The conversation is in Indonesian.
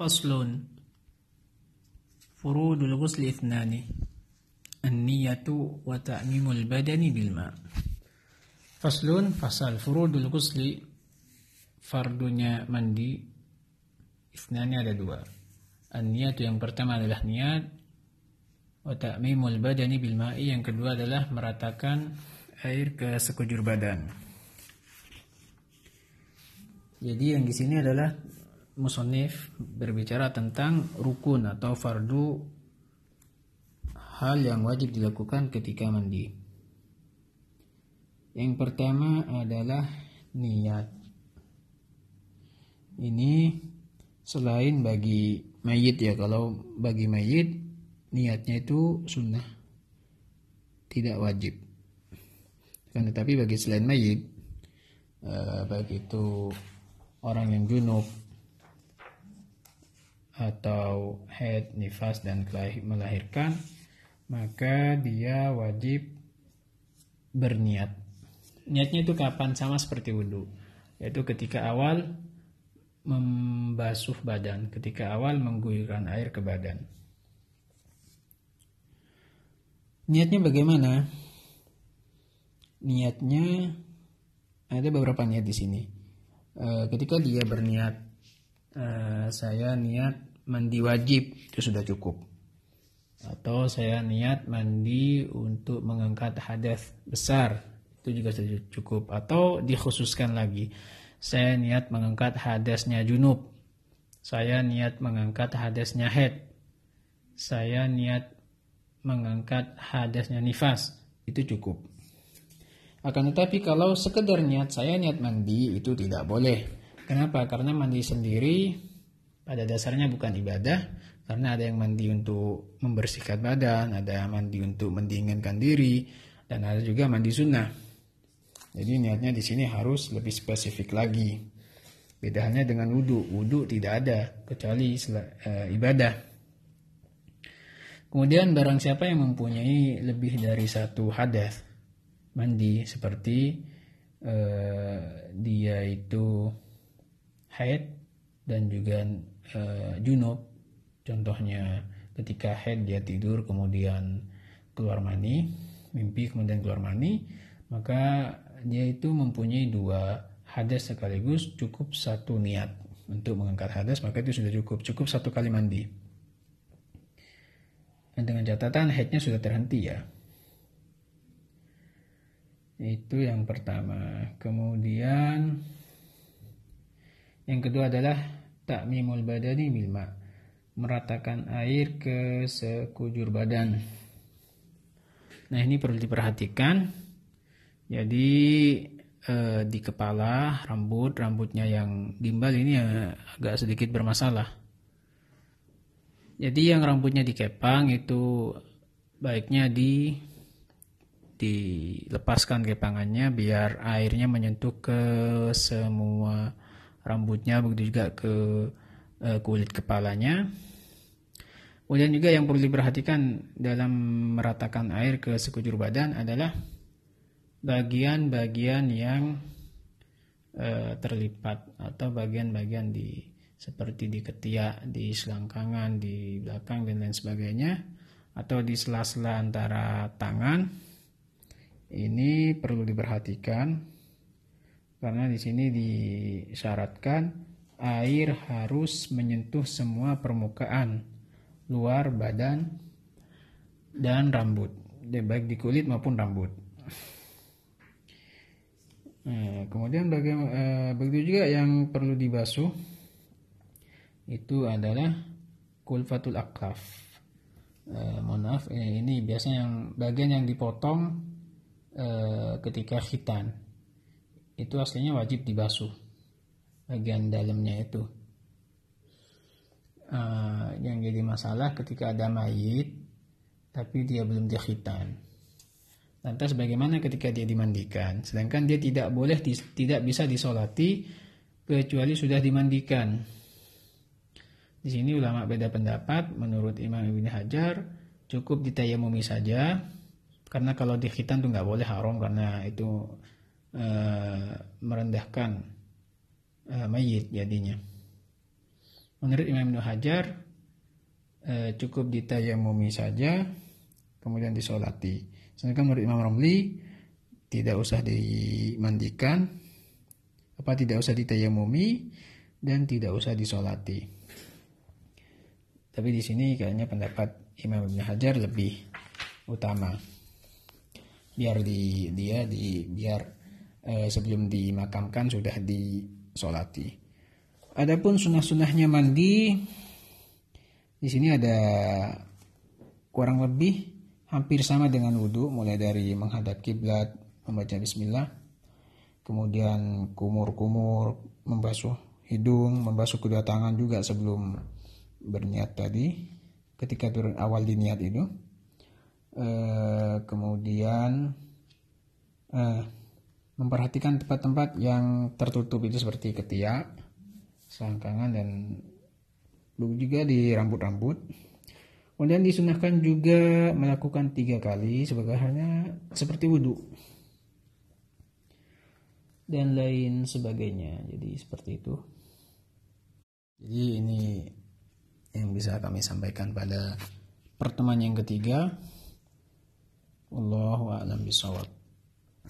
Faslun. Furudul ghusli ithnani. An-niyatu wa ta'mimul badani bilma Faslun fasal. Furudul ghusli Fardunya mandi. Ada dua. An-niyatu yang pertama adalah niat. Wa ta'mimul badani Yang kedua adalah meratakan air ke sekujur badan. Jadi yang di sini adalah musonif berbicara tentang rukun atau fardu hal yang wajib dilakukan ketika mandi. Yang pertama adalah niat. Ini selain bagi mayit ya, kalau bagi mayit niatnya itu sunnah, tidak wajib. Kan tetapi bagi selain mayit, eh, baik itu orang yang junub atau head, nifas dan melahirkan, maka dia wajib berniat. Niatnya itu kapan? Sama seperti wudhu. Yaitu ketika awal membasuh badan, ketika awal mengguyurkan air ke badan. Niatnya bagaimana? Niatnya ada beberapa niat di sini. E, ketika dia berniat, e, saya niat mandi wajib. Itu sudah cukup. Atau saya niat mandi untuk mengangkat hadas besar. Itu juga sudah cukup. Atau dikhususkan lagi saya niat mengangkat hadasnya junub. Saya niat mengangkat hadasnya head. Saya niat mengangkat hadasnya nifas. Itu cukup. Akan tetapi kalau sekedar niat saya niat mandi itu tidak boleh. Kenapa? Karena mandi sendiri pada dasarnya bukan ibadah karena ada yang mandi untuk membersihkan badan, ada yang mandi untuk mendinginkan diri, dan ada juga mandi sunnah. Jadi niatnya di sini harus lebih spesifik lagi. Beda dengan wudhu. Wudhu tidak ada kecuali e, ibadah. Kemudian barang siapa yang mempunyai lebih dari satu hadas mandi seperti e, dia itu haid dan juga uh, junub. Contohnya ketika head dia tidur kemudian keluar mani mimpi kemudian keluar mani maka dia itu mempunyai dua hadas sekaligus cukup satu niat untuk mengangkat hadas maka itu sudah cukup. Cukup satu kali mandi. Dan dengan catatan headnya sudah terhenti ya. Itu yang pertama. Kemudian yang kedua adalah ta'mimul badani bil ma. Meratakan air ke sekujur badan. Nah ini perlu diperhatikan. Jadi eh, di kepala rambut rambutnya yang gimbal ini ya agak sedikit bermasalah. Jadi yang rambutnya dikepang itu baiknya di dilepaskan kepangannya biar airnya menyentuh ke semua rambutnya begitu juga ke uh, kulit kepalanya. Kemudian juga yang perlu diperhatikan dalam meratakan air ke sekujur badan adalah bagian-bagian yang uh, terlipat atau bagian-bagian di seperti di ketiak, di selangkangan, di belakang dan lain sebagainya atau di sela-sela antara tangan. Ini perlu diperhatikan karena di sini disyaratkan air harus menyentuh semua permukaan luar badan dan rambut, baik di kulit maupun rambut. Nah, kemudian bagaimana, eh, begitu juga yang perlu dibasuh itu adalah kulfatul akaf. Eh, mohon maaf, eh, ini biasanya yang bagian yang dipotong eh, ketika khitan itu aslinya wajib dibasuh bagian dalamnya itu. Uh, yang jadi masalah ketika ada mayit tapi dia belum dikhitan lantas bagaimana ketika dia dimandikan? Sedangkan dia tidak boleh tidak bisa disolati kecuali sudah dimandikan. Di sini ulama beda pendapat. Menurut Imam Ibn Hajar cukup ditayamumi saja. Karena kalau dikhitan itu nggak boleh haram. Karena itu uh, merendahkan uh, mayit jadinya. menurut Imam Ibnu Hajar eh, cukup ditayamumi saja kemudian disolati. Sedangkan menurut Imam Romli tidak usah dimandikan apa tidak usah ditayamumi dan tidak usah disolati. Tapi di sini kayaknya pendapat Imam Ibnu Hajar lebih utama. Biar di dia di biar eh, sebelum dimakamkan sudah disolati. Adapun sunnah-sunnahnya mandi di sini ada kurang lebih hampir sama dengan wudhu mulai dari menghadap kiblat membaca bismillah kemudian kumur-kumur membasuh hidung membasuh kedua tangan juga sebelum berniat tadi ketika turun awal di niat itu. E, kemudian e, memperhatikan tempat-tempat yang tertutup itu seperti ketiak selangkangan dan juga di rambut-rambut. Kemudian disunahkan juga melakukan tiga kali sebagai hanya seperti wudhu dan lain sebagainya. Jadi seperti itu. Jadi ini yang bisa kami sampaikan pada pertemuan yang ketiga. Allahu a'lam bishawab.